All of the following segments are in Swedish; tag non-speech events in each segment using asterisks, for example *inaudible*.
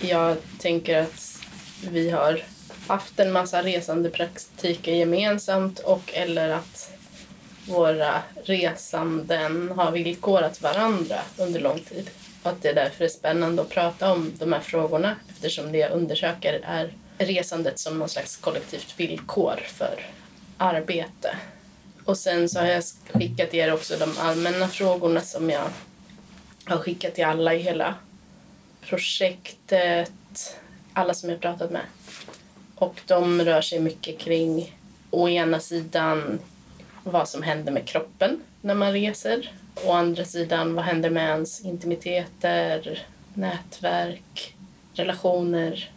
Jag tänker att vi har haft en massa resandepraktiker gemensamt och eller att våra resanden har villkorat varandra under lång tid. Och att det därför är spännande att prata om de här frågorna eftersom det jag undersöker är resandet som någon slags kollektivt villkor för arbete. Och sen så har jag skickat er också de allmänna frågorna som jag har skickat till alla i hela projektet, alla som jag pratat med. Och de rör sig mycket kring å ena sidan vad som händer med kroppen när man reser. Å andra sidan vad händer med ens intimiteter, nätverk, relationer.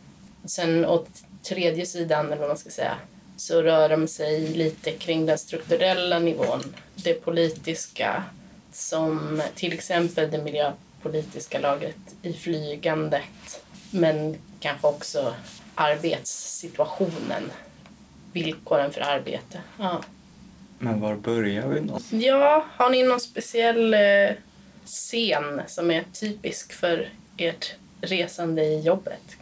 Sen åt tredje sidan, eller vad man ska säga, så rör de sig lite kring den strukturella nivån. Det politiska som till exempel det miljöpolitiska lagret i flygandet men kanske också arbetssituationen, villkoren för arbete. Ja. Men var börjar vi någonstans? Ja, har ni någon speciell eh, scen som är typisk för ert resande i jobbet?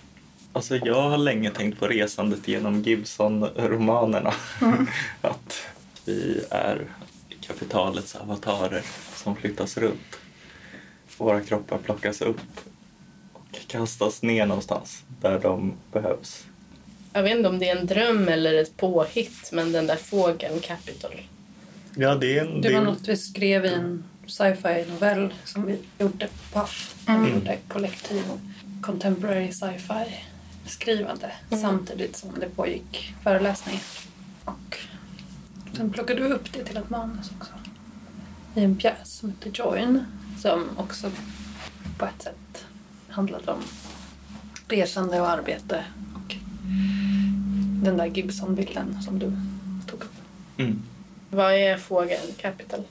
Alltså jag har länge tänkt på resandet genom Gibson-romanerna. Mm. *laughs* att vi är kapitalets avatarer som flyttas runt. Våra kroppar plockas upp och kastas ner någonstans där de behövs. Jag vet inte om det är en dröm eller ett påhitt, men den där fågeln Capital. Ja, det, är en, det var något vi skrev i en sci-fi novell som vi gjorde på PAF. Mm. Vi gjorde kollektiv contemporary sci-fi skrivande mm. samtidigt som det pågick föreläsningar. Och sen plockade vi upp det till ett manus också. I en pjäs som heter Join som också på ett sätt handlade om resande och arbete och den där Gibson-bilden som du tog upp. Mm. Vad är fågeln Capital?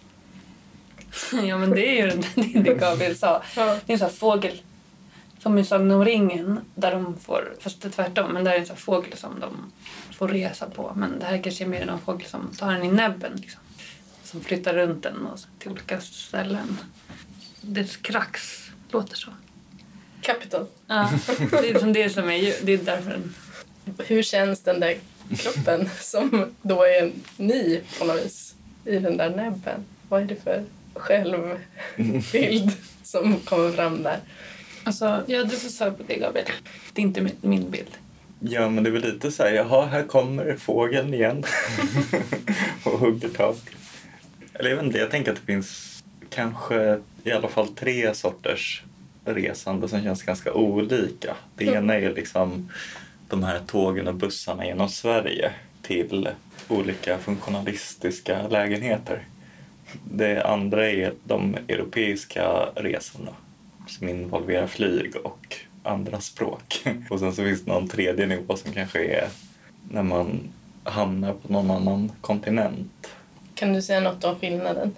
*laughs* ja men det är ju det Gabriel sa. *laughs* Ja. Det är en sån här fågel som i Sagan om ringen där de får, fast det är tvärtom, men där är en sån här fågel som de får resa på. Men det här kanske är mer en fågel som tar den i näbben. Liksom. Som flyttar runt den och till olika ställen. Dess krax låter så. Capital. Ja, det är liksom det som är det är därför den... Hur känns den där kroppen *laughs* som då är ny på något vis i den där näbben? Vad är det för självbild *laughs* som kommer fram där? Alltså, ja, du får svara på det, Gabriel. Det är inte min, min bild. Ja, men det är väl lite så här, jaha, här kommer fågeln igen *laughs* och hugger tag. Eller jag vet inte, jag tänker att det finns kanske i alla fall tre sorters resande som känns ganska olika. Det mm. ena är liksom de här tågen och bussarna genom Sverige till olika funktionalistiska lägenheter. Det andra är de europeiska resorna som involverar flyg och andra språk. *laughs* Och sen så finns det någon tredje nivå som kanske är när man hamnar på någon annan kontinent. Kan du säga något om skillnaden?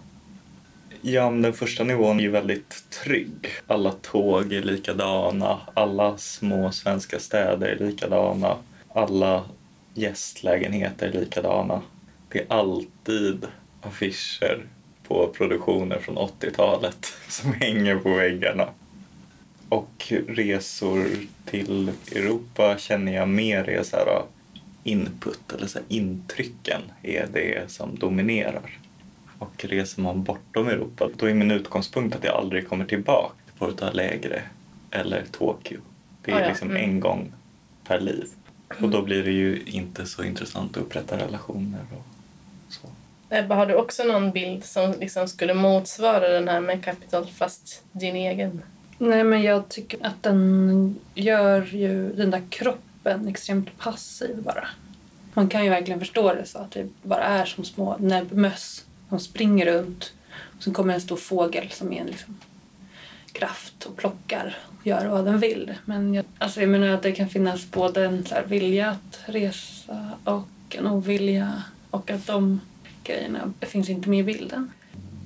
Ja, men den första nivån är ju väldigt trygg. Alla tåg är likadana, alla små svenska städer är likadana, alla gästlägenheter är likadana. Det är alltid affischer på produktioner från 80-talet *laughs* som hänger på väggarna. Och resor till Europa känner jag mer är så här input eller så intrycken är det som dominerar. Och reser man bortom Europa då är min utgångspunkt att jag aldrig kommer tillbaka till Porto Alegre eller Tokyo. Det är ah, ja. liksom mm. en gång per liv. Och då blir det ju inte så intressant att upprätta relationer och så. Ebba, har du också någon bild som liksom skulle motsvara den här med Capital fast din egen? Nej, men jag tycker att den gör ju den där kroppen extremt passiv bara. Man kan ju verkligen förstå det så att det bara är som små näbbmöss de springer runt. Och sen kommer en stor fågel som är en liksom kraft och plockar och gör vad den vill. Men jag, alltså jag menar att det kan finnas både en så vilja att resa och en ovilja och att de grejerna finns inte med i bilden.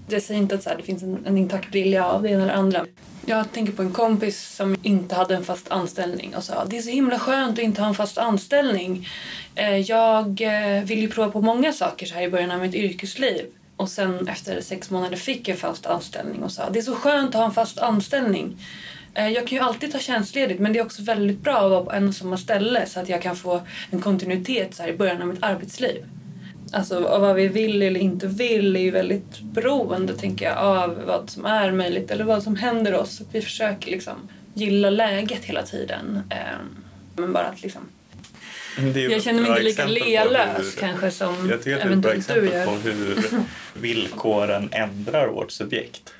Jag säger inte att så här, det finns en, en intakt vilja av det ena eller andra. Jag tänker på en kompis som inte hade en fast anställning och sa det är så himla skönt att inte ha en fast anställning. Eh, jag eh, vill ju prova på många saker så här i början av mitt yrkesliv. Och sen efter sex månader fick jag fast anställning och sa det är så skönt att ha en fast anställning. Eh, jag kan ju alltid ta tjänstledigt men det är också väldigt bra att vara på en och samma ställe så att jag kan få en kontinuitet så här i början av mitt arbetsliv. Alltså vad vi vill eller inte vill är ju väldigt beroende tänker jag av vad som är möjligt eller vad som händer oss. Vi försöker liksom gilla läget hela tiden. Eh, men bara att liksom jag känner mig inte lika lealös kanske som Jag tycker att det är ett bra eventuellt du exempel på hur villkoren ändrar vårt subjekt.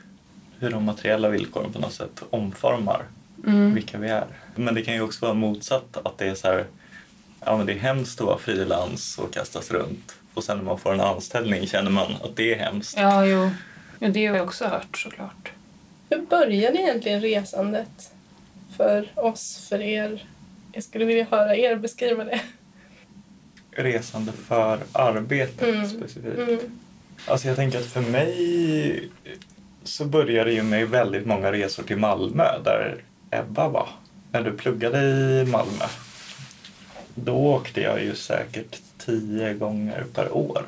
Hur de materiella villkoren på något sätt omformar Mm. vilka vi är. Men det kan ju också vara motsatt, att det är så här, ja men det är hemskt att vara frilans och kastas runt. Och sen när man får en anställning känner man att det är hemskt. Ja, jo. Ja, det har jag också hört såklart. Hur började egentligen resandet för oss, för er? Jag skulle vilja höra er beskriva det. Resande för arbetet Mm. specifikt. Mm. Alltså jag tänker att för mig så började det ju med väldigt många resor till Malmö där Ebba var. När du pluggade i Malmö. Då åkte jag ju säkert tio gånger per år.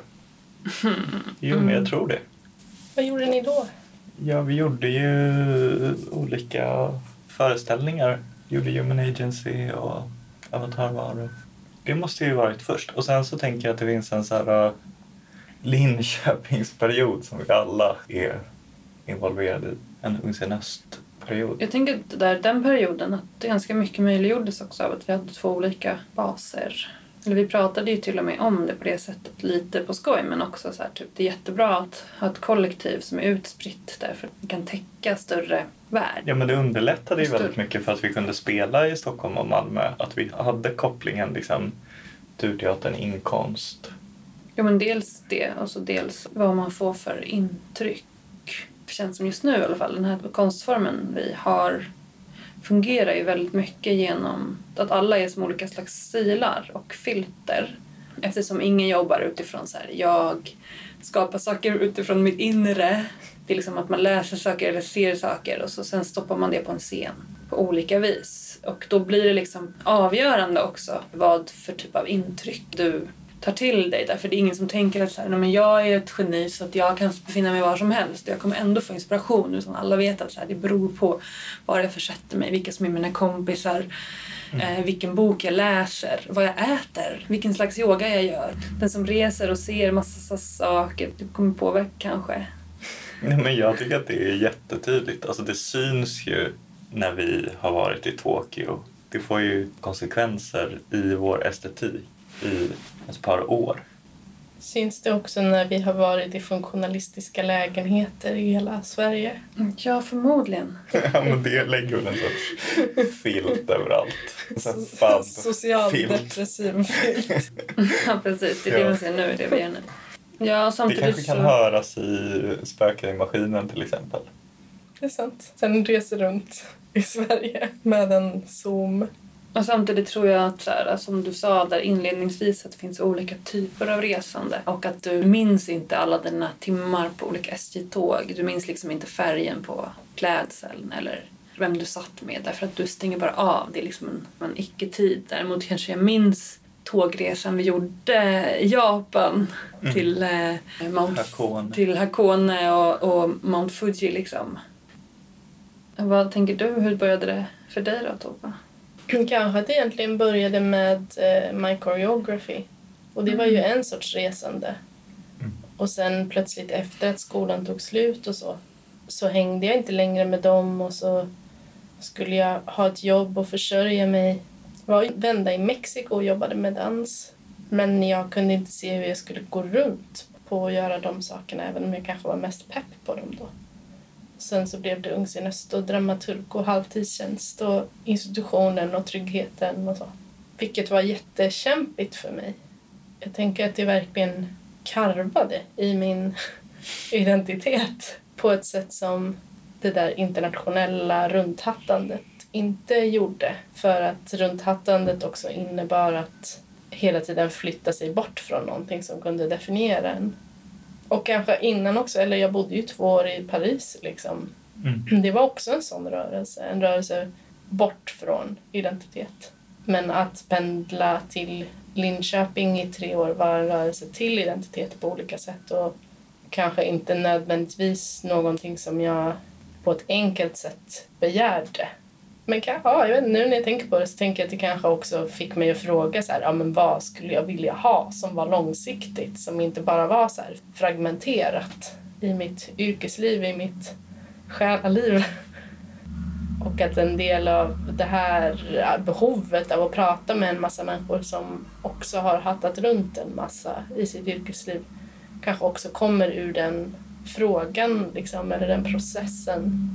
*laughs* Jo, men jag tror det. Vad gjorde ni då? Ja, vi gjorde ju olika föreställningar. Gjorde Human Agency och Avatar var och Det måste ju varit först. Och sen så tänker jag att det finns en så här uh, Linköpingsperiod som vi alla är involverade i. En Ungsen Öst-period. Jag tänker att det där, den perioden, att ganska mycket möjliggjordes också av att vi hade två olika baser. Eller vi pratade ju till och med om det på det sättet lite på skoj men också så här, typ, det är jättebra att ha ett kollektiv som är utspritt därför att vi kan täcka större värld. Ja, men det underlättade ju väldigt mycket för att vi kunde spela i Stockholm och Malmö. Att vi hade kopplingen liksom Turteatern, inkomst. Ja men dels det och så dels vad man får för intryck. Det känns som just nu i alla fall, den här konstformen vi har fungerar ju väldigt mycket genom att alla är som olika slags stilar och filter. Eftersom ingen jobbar utifrån så här, jag skapar saker utifrån mitt inre. Det är liksom att man läser saker eller ser saker och så sen stoppar man det på en scen på olika vis. Och då blir det liksom avgörande också vad för typ av intryck du tar till dig. Därför det är ingen som tänker att så här, "Nej, men jag är ett geni så att jag kan befinna mig var som helst. Jag kommer ändå få inspiration. Utan alla vet att så här, det beror på var jag försätter mig, vilka som är mina kompisar, eh, vilken bok jag läser, vad jag äter, vilken slags yoga jag gör. Den som reser och ser massa saker det kommer påverka kanske. Nej, men jag tycker att det är jättetydligt. Alltså det syns ju när vi har varit i Tokyo. Det får ju konsekvenser i vår estetik i ett par år. Syns det också när vi har varit i funktionalistiska lägenheter i hela Sverige? Ja, förmodligen. *laughs* Ja, men det lägger väl en sorts filt överallt. Socialdepressiv filt. *laughs* Ja, precis. Det är det Ja. man ser nu, det vi gör nu. Ja, Det kanske kan så... höras i Spöken i maskinen till exempel. Det är sant. Sen reser runt i Sverige med en Zoom. Och samtidigt tror jag att, så här, som du sa där inledningsvis, att det finns olika typer av resande. Och att du minns inte alla dina timmar på olika SJ-tåg. Du minns liksom inte färgen på klädseln eller vem du satt med. Därför att du stänger bara av. Det är liksom en, en icke-tid. Däremot kanske jag minns tågresan vi gjorde i Japan Mm. till, eh, Mount, Hakone. till Hakone och, och Mount Fuji liksom. Vad tänker du? Hur började det för dig då, Tova? Kanske att det egentligen började med eh, My Choreography. Och det var ju en sorts resande. Mm. Och sen plötsligt efter att skolan tog slut och så, så hängde jag inte längre med dem och så skulle jag ha ett jobb och försörja mig. Jag var vända i Mexiko och jobbade med dans. Men jag kunde inte se hur jag skulle gå runt på att göra de sakerna även om jag kanske var mest pepp på dem då. Sen så blev det Ungsinöst och dramaturg och halvtidstjänst och institutionen och tryggheten och så. Vilket var jättekämpigt för mig. Jag tänker att det verkligen karvade i min *laughs* identitet på ett sätt som det där internationella runthattandet inte gjorde. För att runthattandet också innebar att hela tiden flytta sig bort från någonting som kunde definiera en. Och kanske innan också, eller jag bodde ju två år i Paris liksom. Mm. Det var också en sån rörelse, en rörelse bort från identitet. Men att pendla till Linköping i tre år var en rörelse till identitet på olika sätt och kanske inte nödvändigtvis någonting som jag på ett enkelt sätt begärde. Men kan, ja, jag vet, nu när jag tänker på det så tänker jag att det kanske också fick mig att fråga så här, ja, men vad skulle jag vilja ha som var långsiktigt, som inte bara var så här fragmenterat i mitt yrkesliv, i mitt själaliv. *laughs* Och att en del av det här behovet av att prata med en massa människor som också har hattat runt en massa i sitt yrkesliv kanske också kommer ur den frågan, liksom, eller den processen.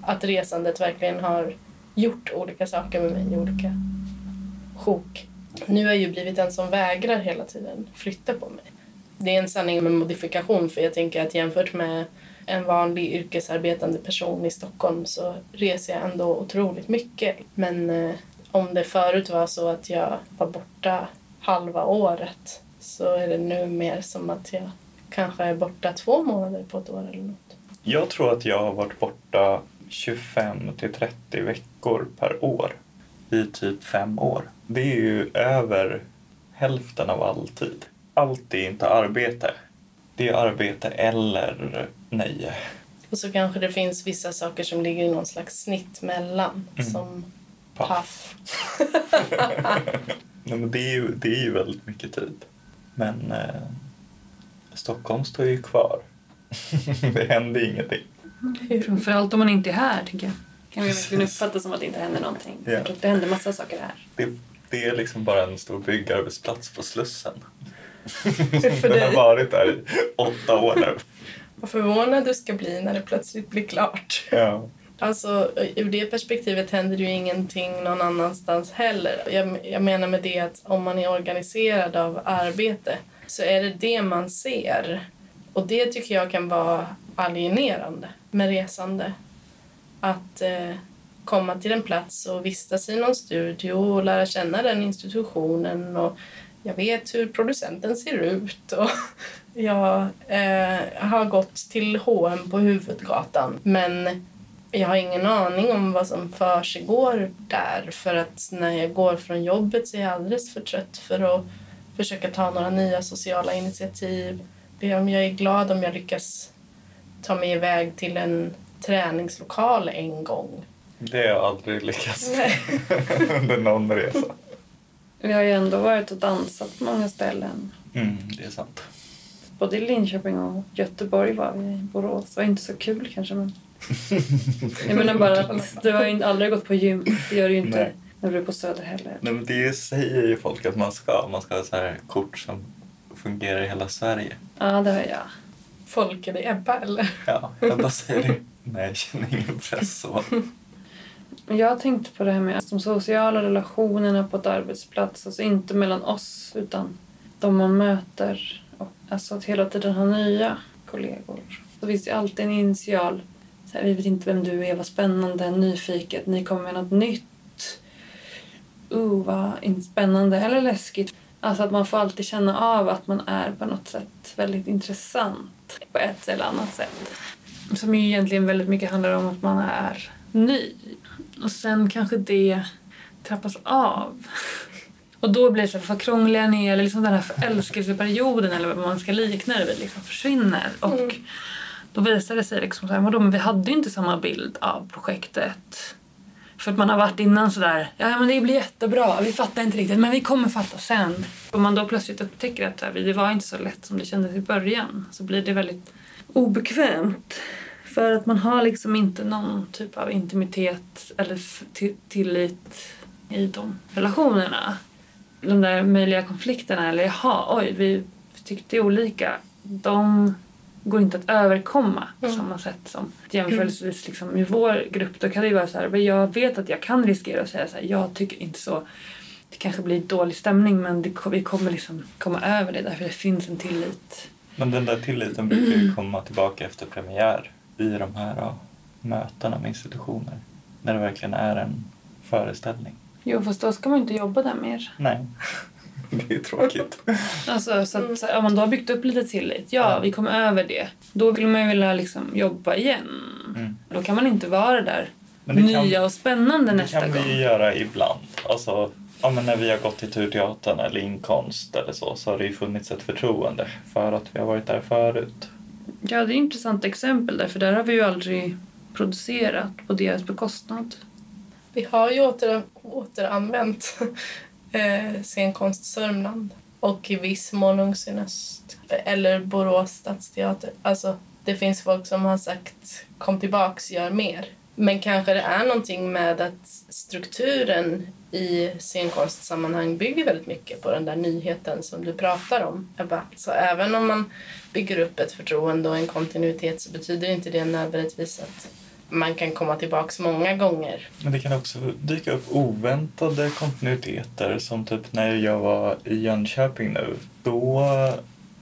Att resandet verkligen har gjort olika saker med mig i olika sjok. Nu har jag ju blivit den som vägrar hela tiden flytta på mig. Det är en sanning med modifikation för jag tänker att jämfört med en vanlig yrkesarbetande person i Stockholm så reser jag ändå otroligt mycket. Men eh, om det förut var så att jag var borta halva året så är det nu mer som att jag kanske är borta två månader på ett år eller något. Jag tror att jag har varit borta 25 till 30 veckor per år i typ fem år. Det är ju över hälften av all tid. Allt är inte arbete. Det är arbete eller nöje. Och så kanske det finns vissa saker som ligger i någon slags snitt mellan. Mm. Som Paff. *laughs* Nej, men det, är ju, det är ju väldigt mycket tid. Men eh, Stockholm står ju kvar. *laughs* det händer ingenting. Framförallt om man inte är här, tycker jag. Kan vi verkligen uppfatta som att det inte händer någonting. Ja. Jag tror att det händer massa saker här. Det, det är liksom bara en stor byggarbetsplats på Slussen. För *laughs* Den har varit där i åtta år nu. Vad förvånad du ska bli när det plötsligt blir klart. Ja. Alltså, ur det perspektivet händer ju ingenting någon annanstans heller. Jag, jag menar med det att om man är organiserad av arbete så är det det man ser. Och det tycker jag kan vara alienerande med resande. Att eh, komma till en plats och vistas i någon studio och lära känna den institutionen. Och jag vet hur producenten ser ut. Och *laughs* jag eh, har gått till H&M på huvudgatan. Men jag har ingen aning om vad som försiggår där för att när jag går från jobbet så är jag alldeles för trött för att försöka ta några nya sociala initiativ. Jag är glad om jag lyckas ta mig iväg till en träningslokal en gång. Det har jag aldrig lyckats Nej. *laughs* under någon resa. Vi har ju ändå varit och dansat på många ställen. Mm, det är sant. Både i Linköping och Göteborg var vi i Borås. Det var inte så kul kanske men... *laughs* Jag menar bara att du har ju aldrig gått på gym. Det gör du ju inte Nej. när du är på Söder heller. Nej, men det säger ju folk att man ska. Man ska ha så här kort som fungerar i hela Sverige. Ja, det har jag. Folk, är det Ebba eller? Ja, bara säger det. Nej, jag känner ingen press så. Jag har tänkt på det här med de sociala relationerna på ett arbetsplats. Alltså inte mellan oss utan de man möter. Och alltså att hela tiden ha nya kollegor. Så finns det ju alltid en initial. Så här, vi vet inte vem du är, vad spännande, nyfiket, ni kommer med något nytt. Uh, vad spännande eller läskigt. Alltså att man får alltid känna av att man är på något sätt väldigt intressant på ett eller annat sätt. Som ju egentligen väldigt mycket handlar om att man är ny. Och sen kanske det trappas av. Och då blir det så här, vad krångliga ni är, eller liksom den här förälskelseperioden eller vad man ska likna det vid liksom försvinner. Och då visar det sig liksom så här, vadå, men vi hade ju inte samma bild av projektet. För att man har varit innan sådär, ja men det blir jättebra, vi fattar inte riktigt, men vi kommer fatta sen. Om man då plötsligt upptäcker att det var inte så lätt som det kändes i början. Så blir det väldigt obekvämt. För att man har liksom inte någon typ av intimitet eller tillit i de relationerna. De där möjliga konflikterna, eller jaha, oj, vi tyckte olika. De går inte att överkomma på Mm. samma sätt som jämförelsevis liksom, i vår grupp. Då kan det ju vara så här, men jag vet att jag kan riskera att säga så här, jag tycker inte så. Det kanske blir dålig stämning men det, vi kommer liksom komma över det därför det finns en tillit. Men den där tilliten brukar ju komma tillbaka efter premiär i de här ja, mötena med institutioner. När det verkligen är en föreställning. Jo, fast då ska man inte jobba där mer. Nej, det är tråkigt. Alltså, så att, så, här, om man då har byggt upp lite tillit, ja, Ja. vi kommer över det. Då vill man ju vilja liksom jobba igen. Mm. Då kan man inte vara där Men det kan- nya och spännande Det nästa kan gång. vi ju göra ibland. Alltså, ja, men när vi har gått till Turteatern eller inkonst eller så, så har det ju funnits ett förtroende för att vi har varit där förut. Ja, det är ett intressant exempel där, för där har vi ju aldrig producerat på deras bekostnad. Vi har ju åter, återanvänt eh, scenkonst Sörmland och i viss mån Ungsön Öst eller Borås stadsteater. Alltså, det finns folk som har sagt kom tillbaks, gör mer. Men kanske det är någonting med att strukturen i scenkonstsammanhang bygger väldigt mycket på den där nyheten som du pratar om, Ebba. Så även om man bygger upp ett förtroende och en kontinuitet så betyder inte det nödvändigtvis att man kan komma tillbaks många gånger. Men det kan också dyka upp oväntade kontinuiteter som typ när jag var i Jönköping nu. Då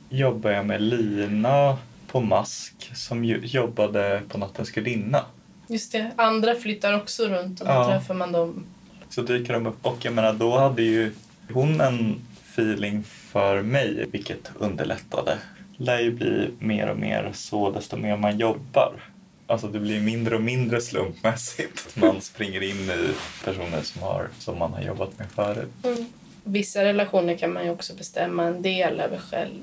jobbade jag med Lina på Mask som jobbade på Nattens gudinna. Just det, andra flyttar också runt och då ja. träffar man dem. Så dyker de upp och jag menar då hade ju hon en feeling för mig vilket underlättade. Det lär ju bli mer och mer så desto mer man jobbar. Alltså det blir mindre och mindre slumpmässigt. Man springer in i personer som, har, som man har jobbat med förut. Mm. Vissa relationer kan man ju också bestämma en del över själv.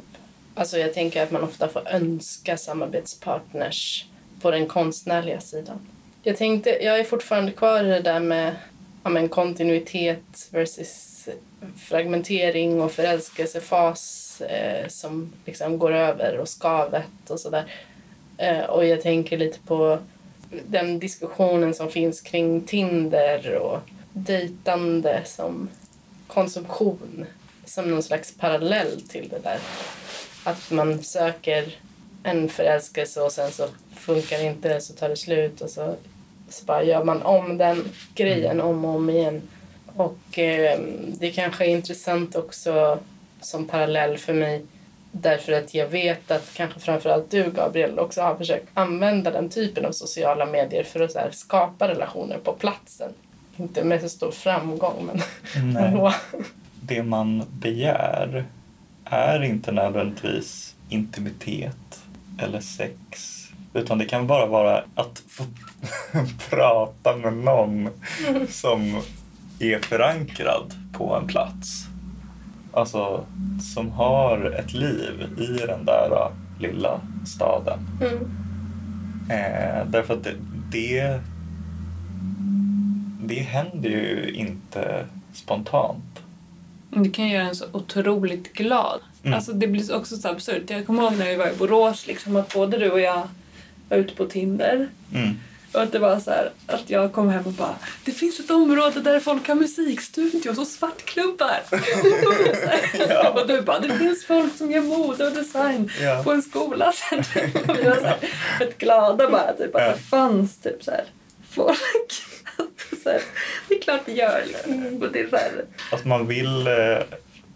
Alltså jag tänker att man ofta får önska samarbetspartners på den konstnärliga sidan. Jag tänkte, jag är fortfarande kvar i det där med ja, men kontinuitet versus fragmentering och förälskelsefas eh, som liksom går över och skavet och sådär. Eh, och jag tänker lite på den diskussionen som finns kring Tinder och dejtande som konsumtion som någon slags parallell till det där. Att man söker en förälskelse och sen så funkar inte det så tar det slut och så, så bara gör man om den grejen om och om igen. Och eh, det kanske är intressant också som parallell för mig Därför att jag vet att kanske framförallt du Gabriel också har försökt använda den typen av sociala medier för att här, skapa relationer på platsen. Inte med så stor framgång men *laughs* Nej. Det man begär är inte nödvändigtvis intimitet eller sex. Utan det kan bara vara att få *laughs* prata med någon som är förankrad på en plats alltså, som har ett liv i den där uh, lilla staden. Mm. Eh, därför att det, det, det händer ju inte spontant. Det kan göra en så otroligt glad. Mm. Alltså det blir också så absurt. Jag kommer ihåg när vi var i Borås, liksom, att både du och jag var ute på Tinder. Mm. Och att det var så här, att jag kom hem och bara Det finns ett område där folk har musikstudios och svartklubbar. *laughs* *laughs* ja. Och du bara Det finns folk som gör mode och design ja. på en skola. *laughs* och vi var så här, rätt glada bara typ, att ja. det fanns typ så här, folk. så här, det är klart det gör. Liksom. Och det är så här. Att man vill eh,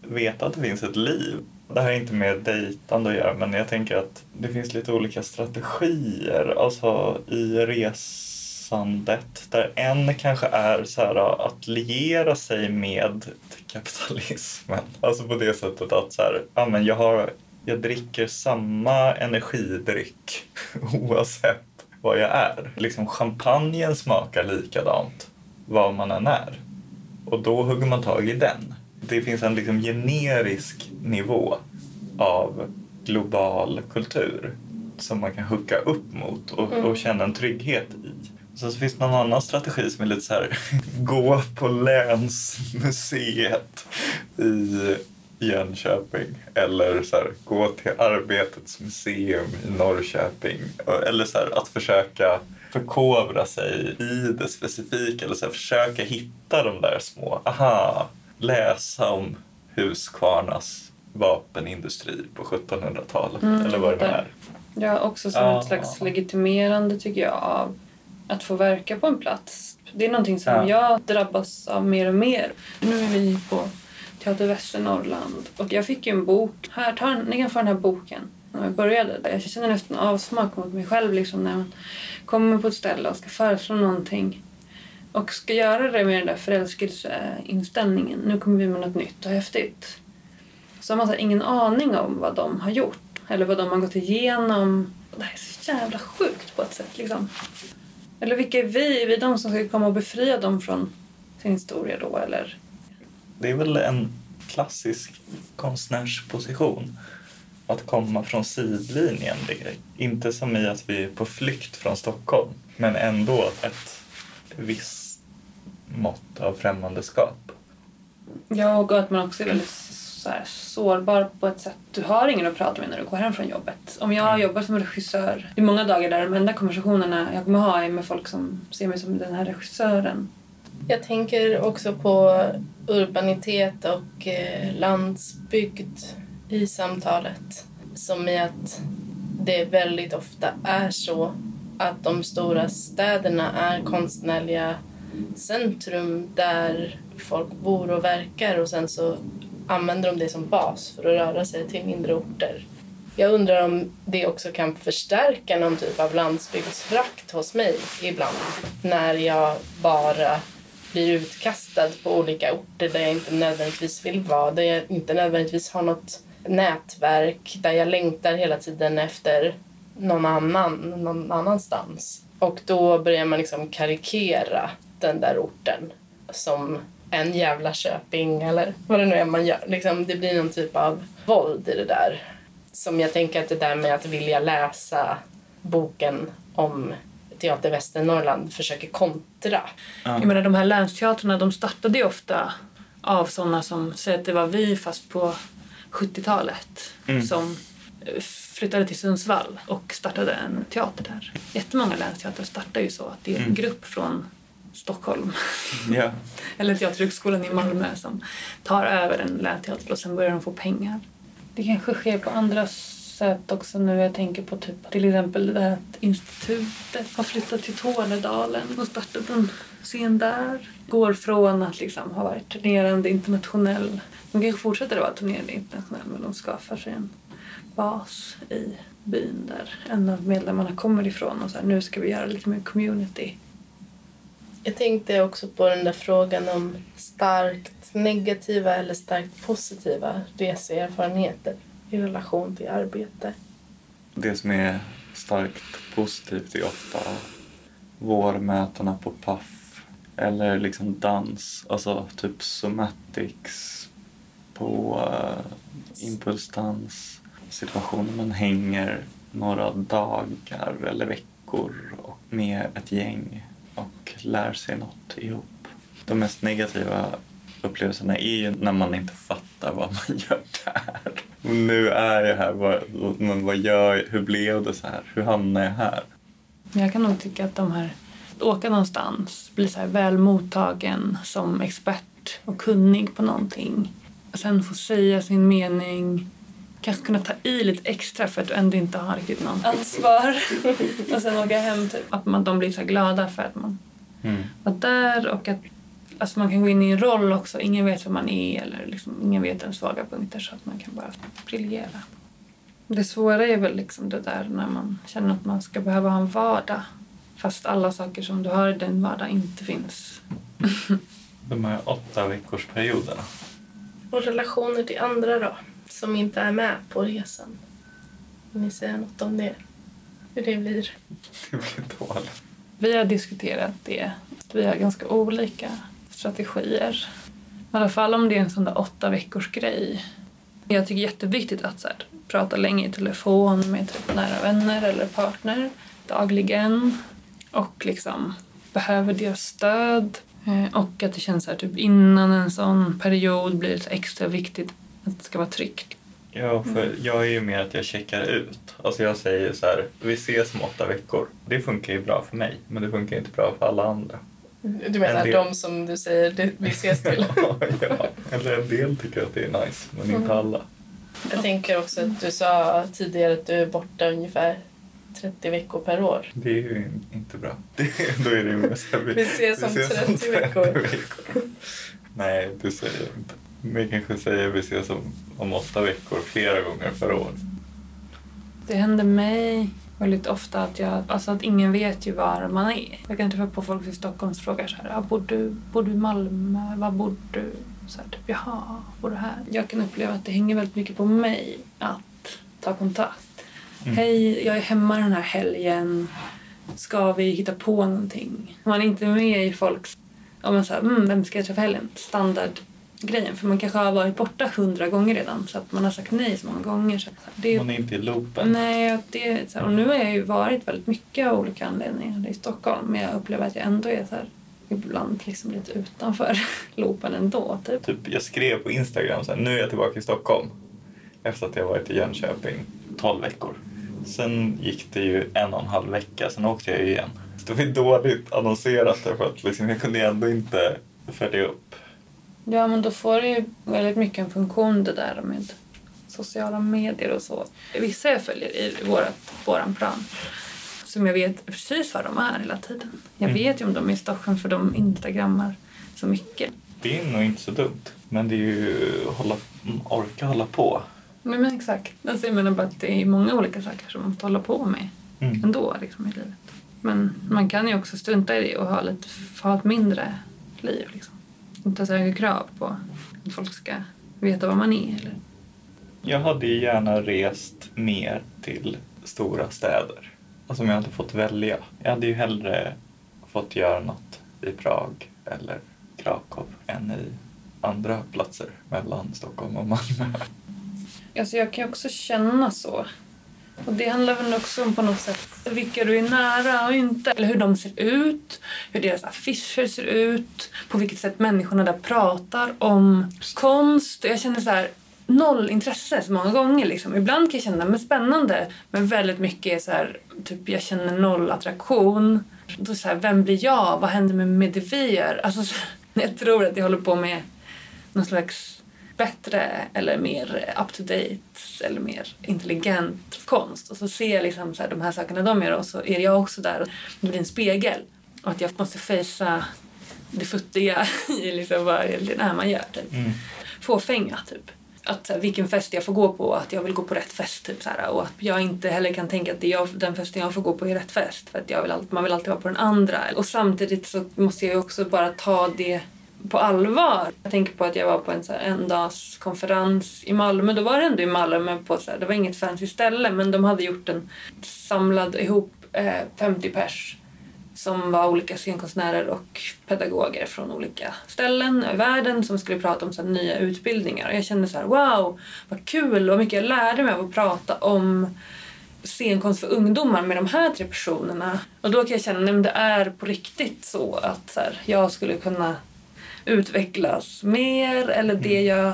veta att det finns ett liv. Det här är inte med dejtande att göra men jag tänker att det finns lite olika strategier alltså i resandet där en kanske är så här, att liera sig med kapitalismen. *laughs* Alltså på det sättet att så här, ja, men jag, har, jag dricker samma energidryck *laughs* oavsett vad jag är. Liksom champagnen smakar likadant vad man än är. Och då hugger man tag i den det finns en liksom generisk nivå av global kultur som man kan hooka upp mot och, mm. och känna en trygghet i. Sen så finns det någon annan strategi som är lite så här, *laughs* gå på länsmuseet i Jönköping eller så här, gå till Arbetets museum i Norrköping. Eller så här, att försöka förkovra sig i det specifika eller så här, försöka hitta de där små, aha, läsa om Huskvarnas vapenindustri på 1700-talet mm, eller vad det är. Ja, också som ah. ett slags legitimerande tycker jag av att få verka på en plats. Det är någonting som ja. jag drabbas av mer och mer. Nu är vi på Teater Västernorrland och jag fick ju en bok. Här, ta, ni kan få den här boken. När jag började. Jag känner nästan avsmak mot mig själv liksom när man kommer på ett ställe och ska föreslå någonting och ska göra det med den där förälskelseinställningen. Nu kommer vi med något nytt och häftigt. Så har man så ingen aning om vad de har gjort eller vad de har gått igenom. Det här är så jävla sjukt på ett sätt. Liksom. Eller vilka är vi? Är vi de som ska komma och befria dem från sin historia då? Eller? Det är väl en klassisk konstnärsposition att komma från sidlinjen. Inte som i att vi är på flykt från Stockholm, men ändå ett visst mått av främmandeskap. Ja, och att man också är väldigt så här, sårbar på ett sätt. Du har ingen att prata med när du går hem från jobbet. Om jag jobbar som regissör, det är många dagar där de enda konversationerna jag kommer ha är med folk som ser mig som den här regissören. Jag tänker också på urbanitet och eh, landsbygd i samtalet. Som i att det väldigt ofta är så att de stora städerna är konstnärliga centrum där folk bor och verkar och sen så använder de det som bas för att röra sig till mindre orter. Jag undrar om det också kan förstärka någon typ av landsbygdsfrakt hos mig ibland när jag bara blir utkastad på olika orter där jag inte nödvändigtvis vill vara, där jag inte nödvändigtvis har något nätverk, där jag längtar hela tiden efter någon annan, någon annanstans. Och då börjar man liksom karikera den där orten som en jävla Köping eller vad det nu är man gör. Liksom, det blir någon typ av våld i det där. Som jag tänker att det där med att vilja läsa boken om Teater Västernorrland försöker kontra. Jag menar de här länsteatrarna de startade ju ofta av sådana som säger att det var vi fast på 70-talet som eh, flyttade till Sundsvall och startade en teater där. Jättemånga länsteatrar startar ju så att det är en grupp från Stockholm Ja. *laughs* eller Teaterhögskolan i Malmö som tar över en länsteater och sen börjar de få pengar. Det kanske sker på andra sätt också nu. Jag tänker på typ, till exempel det där att institutet har flyttat till Tornedalen och startat en scen där. Går från att liksom ha varit turnerande internationell. De kanske fortsätter att vara turnerande internationell men de skapar sig en bas i byn där en av medlemmarna kommer ifrån och så här, nu ska vi göra lite mer community. Jag tänkte också på den där frågan om starkt negativa eller starkt positiva reseerfarenheter i relation till arbete. Det som är starkt positivt är ofta vårmötena på Paff eller liksom dans, alltså typ somatics på eh, uh, impulsdans, situationer man hänger några dagar eller veckor med ett gäng och lär sig något ihop. De mest negativa upplevelserna är ju när man inte fattar vad man *laughs* gör där. Nu är jag här, vad, men vad gör jag? Hur blev det så här? Hur hamnade jag här? Jag kan nog tycka att de här, att åka någonstans, bli så här väl mottagen som expert och kunnig på någonting. Och sen få säga sin mening, kanske kunna ta i lite extra för att du ändå inte har riktigt någon ansvar. *laughs* och sen åka hem, typ. Att man, de blir så glada för att man var där och att alltså man kan gå in i en roll också. Ingen vet vem man är eller liksom, ingen vet ens svaga punkter så att man kan bara briljera. Det svåra är väl liksom det där när man känner att man ska behöva ha en vardag fast alla saker som du har i din vardag inte finns. De här åtta veckors perioderna. Och relationer till andra då, som inte är med på resan. Vill ni säga något om det? Hur det blir? *laughs* Det blir dåligt. Vi har diskuterat det. att Vi har ganska olika strategier. I alla fall om det är en sån där åtta veckors grej. Jag tycker det är jätteviktigt att så här, prata länge i telefon med typ nära vänner eller partner dagligen. Och liksom behöver deras stöd. Eh, Och att det känns så här, typ innan en sån period blir det extra viktigt att det ska vara tryggt. Ja, för jag är ju mer att jag checkar ut. Alltså jag säger så här, vi ses om åtta veckor. Det funkar ju bra för mig, men det funkar inte bra för alla andra. Du menar En del. de som du säger det- vi ses till? *laughs* ja, eller en del tycker att det är nice, men inte alla. Jag tänker också att du sa tidigare att du är borta ungefär 30 veckor per år. Det är ju inte bra. *laughs* Det, då är det ju så här, Vi ses om 30 veckor. Nej, det säger jag inte. Jag kanske säger vi ses om, om åtta veckor flera gånger per år. Det händer mig väldigt ofta att, jag, alltså att ingen vet ju var man är. Jag kan träffa på folk i Stockholm som frågar så här, ah, bor, du, bor du i Malmö? Var bor du? Så här, typ, Jaha, bor du här? Jag kan uppleva att det hänger väldigt mycket på mig att ta kontakt. Mm. Hej, jag är hemma den här helgen. Ska vi hitta på någonting? Man är inte med i folks... Om man säger, mm, vem ska jag träffa helgen? Standardgrejen. För man kanske har varit borta hundra gånger redan så att man har sagt nej så många gånger. Så det, Man är inte i loopen. Nej, det, så här, och nu har jag ju varit väldigt mycket av olika anledningar i Stockholm men jag upplever att jag ändå är så här, ibland liksom lite utanför *laughs* loopen ändå. Typ. Typ, jag skrev på Instagram så här, nu är jag tillbaka i Stockholm. Efter att jag varit i Jönköping 12 veckor. Sen gick det ju en och en halv vecka, sen åkte jag igen. Det var dåligt annonserat därför att liksom, jag kunde ändå inte följa upp. Ja, men då får det ju väldigt mycket en funktion det där med sociala medier och så. Vissa jag följer i vårat, våran plan som jag vet precis var de är hela tiden. Jag Mm. vet ju om de är i Stockholm för de instagrammar så mycket. Det är nog inte så dumt. Men det är ju hålla, orka hålla på. Men, men exakt. Alltså, jag menar bara att det är många olika saker som man måste hålla på med Mm. ändå liksom, i livet. Men man kan ju också strunta i det och ha, lite, ha ett mindre liv. Liksom. Så höga krav på att folk ska veta vad man är. Eller? Jag hade ju gärna rest mer till stora städer. Alltså om jag hade fått välja. Jag hade ju hellre fått göra något i Prag eller Krakow än i andra platser mellan Stockholm och Malmö. Alltså jag kan ju också känna så. Och det handlar väl också om på något sätt vilka du är nära och inte. Eller hur de ser ut, hur deras affischer ser ut, på vilket sätt människorna där pratar om konst. Jag känner så här noll intresse så många gånger. Liksom. Ibland kan jag känna men spännande men väldigt mycket är så här, typ jag känner noll attraktion. Då så här, vem blir jag? Vad händer med Medivir? Alltså, så, *laughs* jag tror att jag håller på med någon slags bättre eller mer up to date eller mer intelligent konst. Och så ser jag liksom så här, de här sakerna de gör och så är jag också där det blir en spegel. Och att jag måste fejsa det futtiga *laughs* i liksom vad det är man gör. Typ. Mm. Fåfänga typ. Att här, vilken fest jag får gå på och att jag vill gå på rätt fest. Typ, så här, och att jag inte heller kan tänka att det är jag, den festen jag får gå på är rätt fest. För att jag vill man vill alltid vara på den andra. Och samtidigt så måste jag också bara ta det på allvar. Jag tänker på att jag var på en så här endagskonferens i Malmö. Då var det ändå i Malmö på så här, det var inget fancy ställe men de hade gjort en samlad ihop eh, 50 pers som var olika scenkonstnärer och pedagoger från olika ställen i världen som skulle prata om så här, nya utbildningar. Och jag kände så här, wow, vad kul vad mycket jag lärde mig av att prata om scenkonst för ungdomar med de här tre personerna. Och då kan jag känna att det är på riktigt så att så här, jag skulle kunna utvecklas mer eller det jag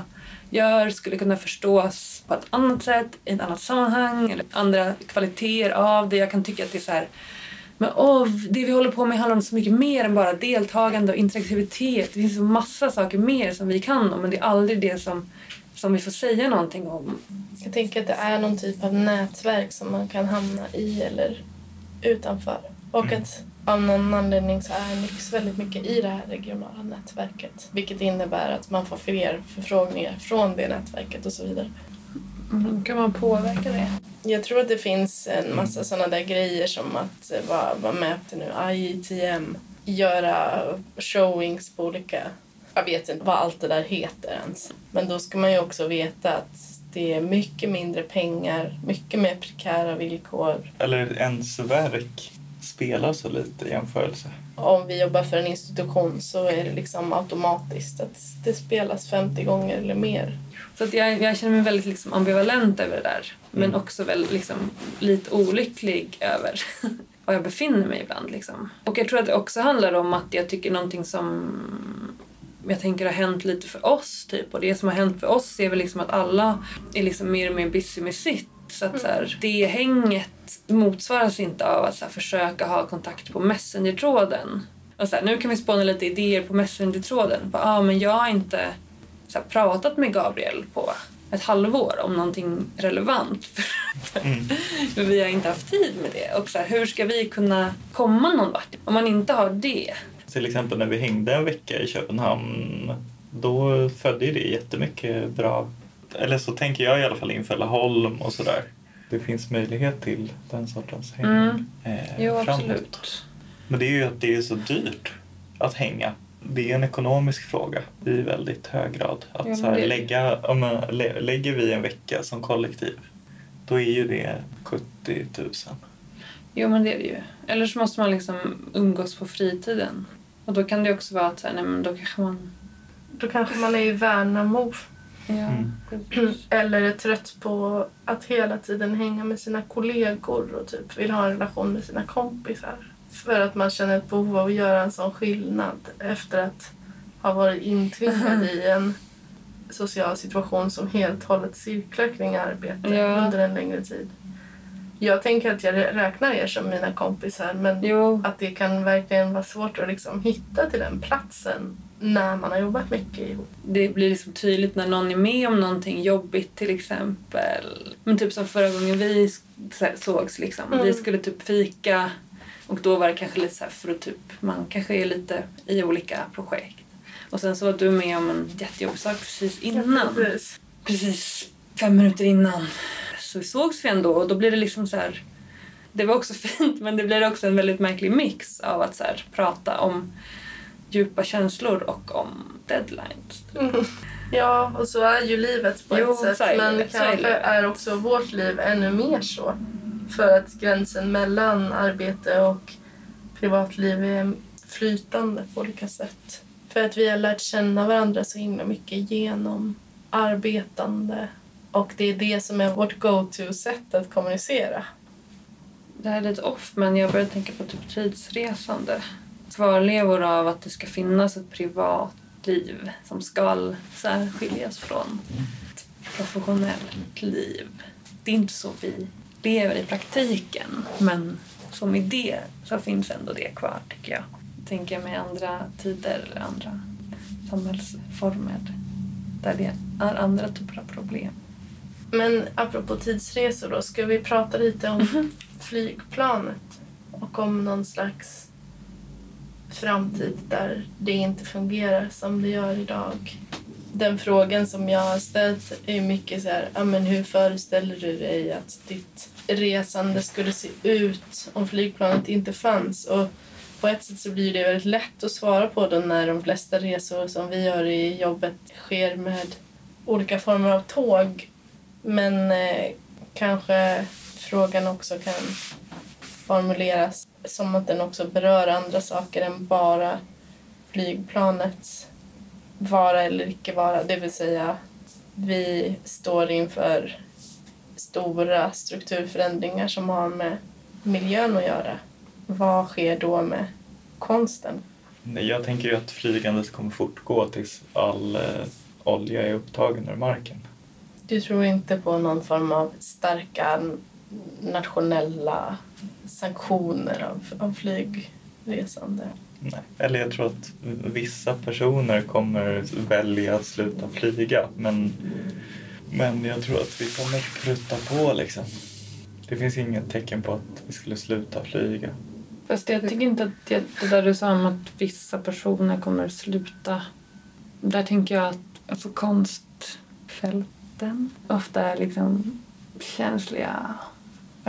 gör skulle kunna förstås på ett annat sätt, i ett annat sammanhang eller andra kvaliteter av det. Jag kan tycka att det är så här men åh, det vi håller på med handlar om så mycket mer än bara deltagande och interaktivitet. Det finns så massa saker mer som vi kan om men det är aldrig det som, som vi får säga någonting om. Jag tänker att det är någon typ av nätverk som man kan hamna i eller utanför. Och Mm. att av någon anledning så är Nix väldigt mycket i det här regionala nätverket. Vilket innebär att man får fler förfrågningar från det nätverket och så vidare. Mm, kan man påverka det? Jag tror att det finns en massa sådana där grejer som att eh, vara, vara med till nu IETM, göra showings på olika... Jag vet inte vad allt det där heter ens. Men då ska man ju också veta att det är mycket mindre pengar, mycket mer prekära villkor. Eller ens verk spelar så lite i jämförelse. Om vi jobbar för en institution så är det liksom automatiskt att det spelas 50 gånger eller mer. Så att jag, jag känner mig väldigt liksom ambivalent över det där. Men Mm. också väldigt liksom, lite olycklig över *laughs* var jag befinner mig ibland. Liksom. Och jag tror att det också handlar om att jag tycker någonting som jag tänker har hänt lite för oss. Typ. Och det som har hänt för oss är väl liksom att alla är liksom mer och mer busy med sitt. Så att så här, det hänget motsvaras inte av att så här, försöka ha kontakt på Messenger-tråden. Och så här, nu kan vi spåna lite idéer på Messenger-tråden. Ah, men jag har inte så här, pratat med Gabriel på ett halvår om någonting relevant. *laughs* Mm. För vi har inte haft tid med det. Och så här, hur ska vi kunna komma någon vart om man inte har det? Till exempel när vi hängde en vecka i Köpenhamn, då födde det jättemycket bra... Eller så tänker jag i alla fall inför Laholm och sådär. Det finns möjlighet till den sortens häng Mm. eh, Jo, framåt. absolut. Men det är ju att det är så dyrt att hänga. Det är en ekonomisk fråga i väldigt hög grad. Att Ja, så här, det- lägga, om man, lä, lägger vi en vecka som kollektiv, då är ju det 70 000. Jo, men det är det ju. Eller så måste man liksom umgås på fritiden. Och då kan det också vara att så här, nej, men då kanske man... Då kanske man är i Värnamo Ja, Mm. *clears throat* eller är trött på att hela tiden hänga med sina kollegor och typ vill ha en relation med sina kompisar. För att man känner ett behov av att göra en sån skillnad efter att ha varit intvingad i en *laughs* social situation som helt hållet cirklar kring arbete Ja. under en längre tid. Jag tänker att jag räknar er som mina kompisar men Jo, att det kan verkligen vara svårt att liksom hitta till den platsen när man har jobbat mycket ihop. det blir liksom tydligt när någon är med om någonting jobbigt till exempel. Men typ som förra gången vi sågs liksom. Mm. Vi skulle typ fika och då var det kanske lite så här för att typ man kanske är lite i olika projekt. Och sen så var du med om en jättejobbig sak precis innan. Precis. Precis fem minuter innan. Så sågs vi ändå och då blir det liksom så här. Det var också *laughs* fint men det blir också en väldigt märklig mix av att så här, prata om djupa känslor och om deadlines. Mm. Ja, och så är ju livet på Jo, ett sätt. Men det, är kanske är också vårt liv ännu mer så. För att gränsen mellan arbete och privatliv är flytande på olika sätt. För att vi har lärt känna varandra så himla mycket genom arbetande. Och det är det som är vårt go-to-sätt att kommunicera. Det här är lite off, men jag börjar tänka på typ tidsresande. Kvarlevor av att det ska finnas ett privatliv som ska särskiljas från ett professionellt liv. Det är inte så vi lever i praktiken, men som idé så finns ändå det kvar, tycker jag. Tänker jag med andra tider eller andra samhällsformer där det är andra typer av problem. Men apropå tidsresor då, ska vi prata lite om *laughs* flygplanet och om någon slags framtid där det inte fungerar som det gör idag. Den frågan som jag har ställt är mycket så här, men hur föreställer du dig att ditt resande skulle se ut om flygplanet inte fanns? Och på ett sätt så blir det väldigt lätt att svara på den när de flesta resor som vi gör i jobbet sker med olika former av tåg. Men eh, kanske frågan också kan formuleras som att den också berör andra saker än bara flygplanets vara eller icke vara. Det vill säga, vi står inför stora strukturförändringar som har med miljön att göra. Vad sker då med konsten? Jag tänker ju att flygandet kommer fortgå tills all eh, olja är upptagen ur marken. Du tror inte på någon form av starka nationella sanktioner av, av flygresande? Nej. Eller jag tror att vissa personer kommer välja att sluta flyga men, men jag tror att vi kommer prutta på liksom. Det finns inget tecken på att vi skulle sluta flyga. Fast jag tycker inte att det, det där du sa om att vissa personer kommer sluta. Där tänker jag att alltså konstfälten ofta är liksom känsliga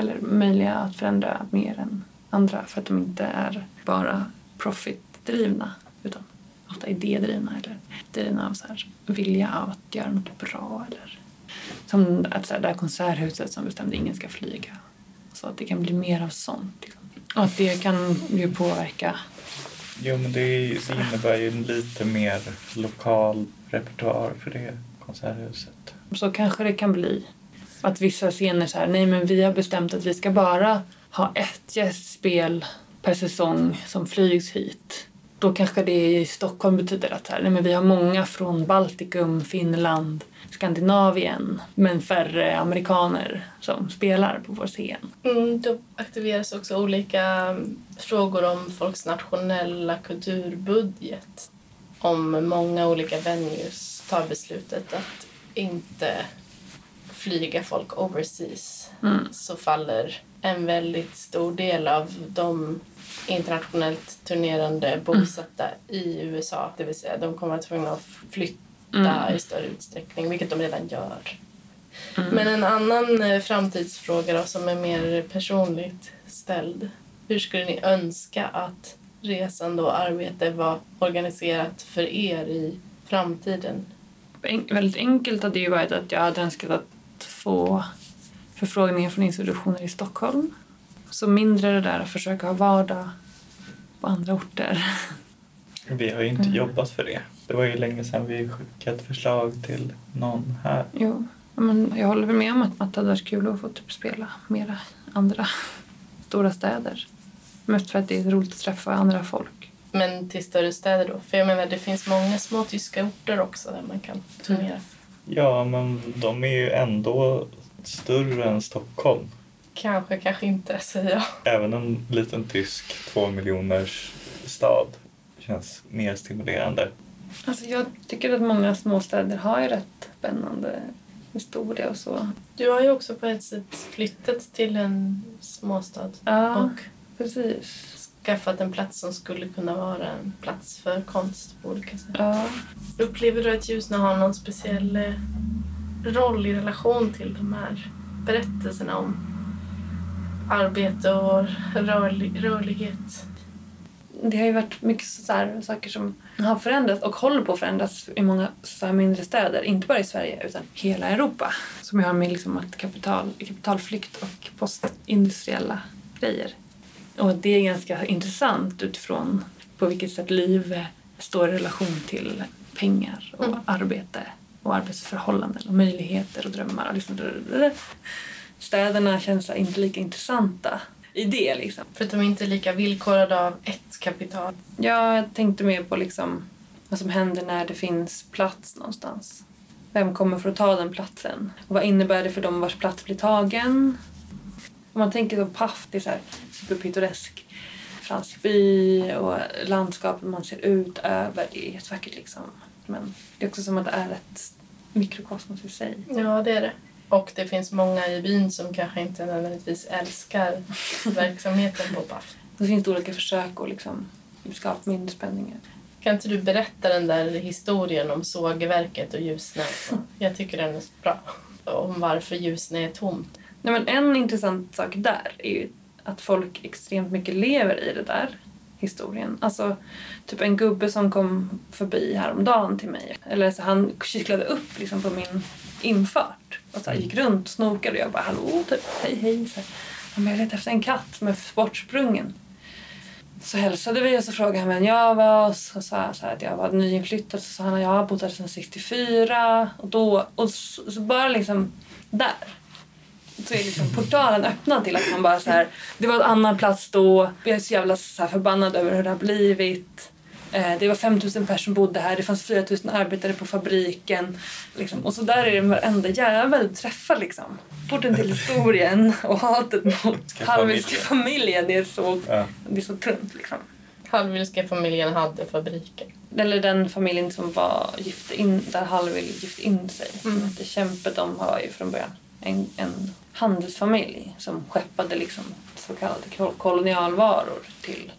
eller möjliga att förändra mer än andra för att de inte är bara profitdrivna utan ofta idédrivna eller drivna av så här vilja av att göra något bra eller som att så här, det här konserthuset som bestämde ingen ska flyga. Så att det kan bli mer av sånt. Liksom. Och att det kan ju påverka. Jo men det, det innebär ju en lite mer lokal repertoar för det konserthuset. Så kanske det kan bli att vissa scener så här, nej men vi har bestämt att vi ska bara ha ett gästspel per säsong som flygs hit. Då kanske det i Stockholm betyder att så här, nej men vi har många från Baltikum, Finland, Skandinavien men färre amerikaner som spelar på vår scen. Mm, då aktiveras också olika frågor om folks nationella kulturbudget. Om många olika venues tar beslutet att inte flyga folk overseas Mm. så faller en väldigt stor del av de internationellt turnerande bosatta i USA. Det vill säga de kommer att vara tvungna att flytta Mm. i större utsträckning, vilket de redan gör. Mm. Men en annan eh, framtidsfråga då, som är mer personligt ställd. Hur skulle ni önska att resande och arbete var organiserat för er i framtiden? En, väldigt enkelt hade ju varit att jag hade önskat att få förfrågningar från institutioner i Stockholm. Så mindre det där att försöka ha vardag på andra orter. Vi har ju inte Mm. jobbat för det. Det var ju länge sedan vi skickade ett förslag till någon här. Jo, men jag håller väl med om att, att det hade varit kul att få typ spela mera andra stora städer. Mest för att det är roligt att träffa andra folk. Men till större städer då? För jag menar, det finns många små tyska orter också där man kan turnera. Ja, men de är ju ändå större än Stockholm. Kanske, kanske inte, säger jag. Även en liten tysk två miljoners stad känns mer stimulerande. Alltså jag tycker att många småstäder har ju rätt spännande historia och så. Du har ju också på ett sätt flyttat till en småstad Ja, och precis. Skaffat en plats som skulle kunna vara en plats för konst på olika sätt. Ja. Upplever du att Ljusne har någon speciell eh, roll i relation till de här berättelserna om arbete och rörlig, rörlighet? Det har ju varit mycket så här, saker som har förändrats och håller på att förändras i många så mindre städer. Inte bara i Sverige utan hela Europa. Som har med liksom att kapital, kapitalflykt och postindustriella grejer. Och det är ganska intressant utifrån på vilket sätt liv står i relation till pengar och Mm. arbete och arbetsförhållanden och möjligheter och drömmar. Och liksom, städerna känns inte lika intressanta i det liksom. För att de inte är lika villkorade av ett kapital. Ja, jag tänkte mer på liksom vad som händer när det finns plats någonstans. Vem kommer för att ta den platsen? Och vad innebär det för dem vars plats blir tagen? Om man tänker på Paff, det är så här superpittoresk fransk by och landskapet man ser ut över, det är jättevackert liksom. Men det är också som att det är ett mikrokosmos i sig. Ja, det är det. Och det finns många i byn som kanske inte nödvändigtvis älskar *laughs* verksamheten på Paf. Det finns olika försök att liksom skapa mindre spänningar. Kan inte du berätta den där historien om sågverket och Ljusne? *laughs* Jag tycker den är bra. Om varför Ljusne är tomt. Nej, men en intressant sak där är ju att folk extremt mycket lever i det där historien. Alltså, typ en gubbe som kom förbi häromdagen till mig. Eller så han cyklade upp liksom på min infart och så gick runt och snokade och jag bara hallå, typ, hej hej. Så här. Jag letar efter en katt med bortsprungen. Så hälsade vi och så frågade han vem jag var och så sa jag så här att jag var nyinflyttad. Så sa han att jag har bott här sedan 64. Och, då, och så, så bara liksom där så är liksom portalen öppnad till att man bara så här, det var en annan plats då, jag är så jävla så här förbannad över hur det har blivit. Eh, det var 5000 personer som bodde här, det fanns 4000 arbetare på fabriken. Liksom. Och så där är det varenda jävel du träffar liksom. Porten till historien och hatet mot Ska halviska familjen. det är så, Ja. det är så tunt liksom. Halvvilska familjen hade fabriken. Eller den familjen som var gifte in, där Hallwyl gifte in sig. Mm. hette Kämpe, de var ju från början en, en handelsfamilj som skeppade liksom så kallade kol- kolonialvaror till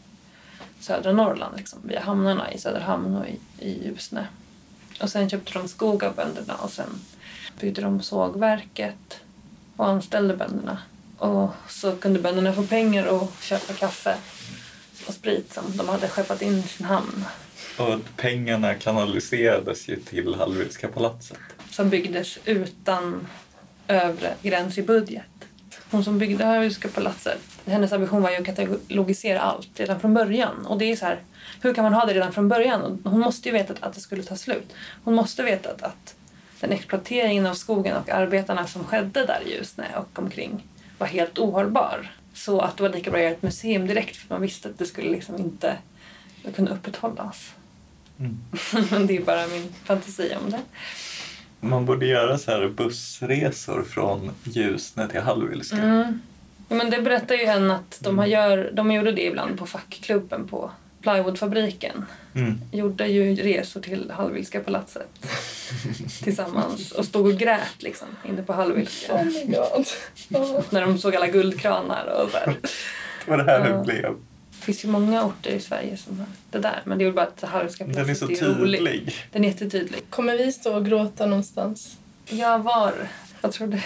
södra Norrland liksom, via hamnarna i Söderhamn och i, i Ljusne. Och sen köpte de skog av bönderna och sen byggde de sågverket och anställde bönderna. Och så kunde bönderna få pengar och köpa kaffe och sprit som de hade skeppat in i sin hamn. Och pengarna kanaliserades ju till Hallwylska palatset. som byggdes utan övre gräns i budget. Hon som byggde Hallwylska palatset, hennes ambition var ju att katalogisera allt redan från början. Och det är så här, hur kan man ha det redan från början? Hon måste ju veta att det skulle ta slut. Hon måste veta att, att den exploateringen av skogen och arbetarna som skedde där i Ljusne och omkring var helt ohållbar. Så att det var lika bra att göra ett museum direkt för man visste att det skulle liksom inte kunna upprätthållas. Mm. Men *laughs* det är bara min fantasi om det. Man borde göra så här bussresor från Ljusne till Hallwylska. Mm. Ja, men det berättar ju en att de, har gör, de gjorde det ibland på fackklubben på plywoodfabriken. Mm. Gjorde ju resor till Hallwylska palatset *laughs* tillsammans och stod och grät liksom inne på Hallwylska. my god. När de såg alla guldkranar och så här. Det var det här det blev. Det finns ju många orter i Sverige som har det där. Men det är ju bara att Hallwylska Den är så rolig. tydlig. Den är jättetydlig. Kommer vi stå och gråta någonstans? Jag var... Vad tror du?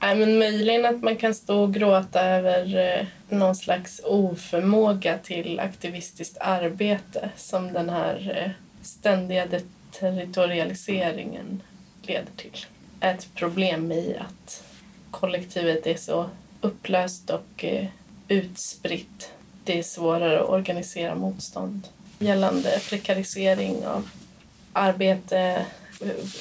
Nej, men möjligen att man kan stå och gråta över eh, någon slags oförmåga till aktivistiskt arbete som den här eh, ständiga deterritorialiseringen leder till. Ett problem i att kollektivet är så upplöst och eh, utspritt. Det är svårare att organisera motstånd gällande prekarisering av arbete,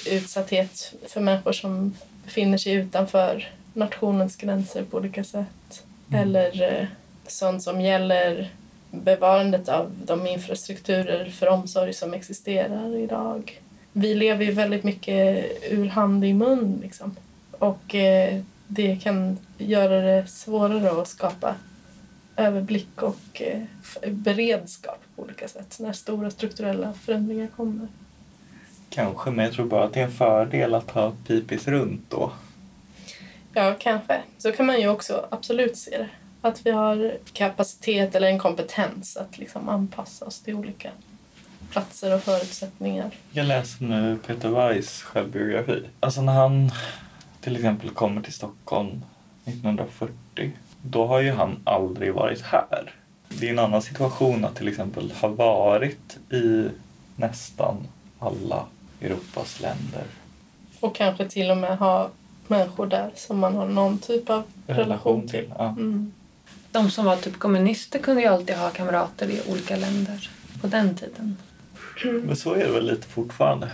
utsatthet för människor som befinner sig utanför nationens gränser på olika sätt. Mm. Eller eh, sånt som gäller bevarandet av de infrastrukturer för omsorg som existerar idag. Vi lever ju väldigt mycket ur hand i mun liksom. Och eh, det kan göra det svårare att skapa överblick och eh, beredskap på olika sätt när stora strukturella förändringar kommer. Kanske, men jag tror bara att det är en fördel att ha pipis runt då. Ja, kanske. Så kan man ju också absolut se det. Att vi har kapacitet eller en kompetens att liksom anpassa oss till olika platser och förutsättningar. Jag läser nu Peter Weiss självbiografi. Alltså när han till exempel kommer till Stockholm 1940, då har ju han aldrig varit här. Det är en annan situation att till exempel ha varit i nästan alla Europas länder. Och kanske till och med ha människor där som man har någon typ av relation till. Ja. Mm. De som var typ kommunister kunde ju alltid ha kamrater i olika länder på den tiden. Men så är det väl lite fortfarande.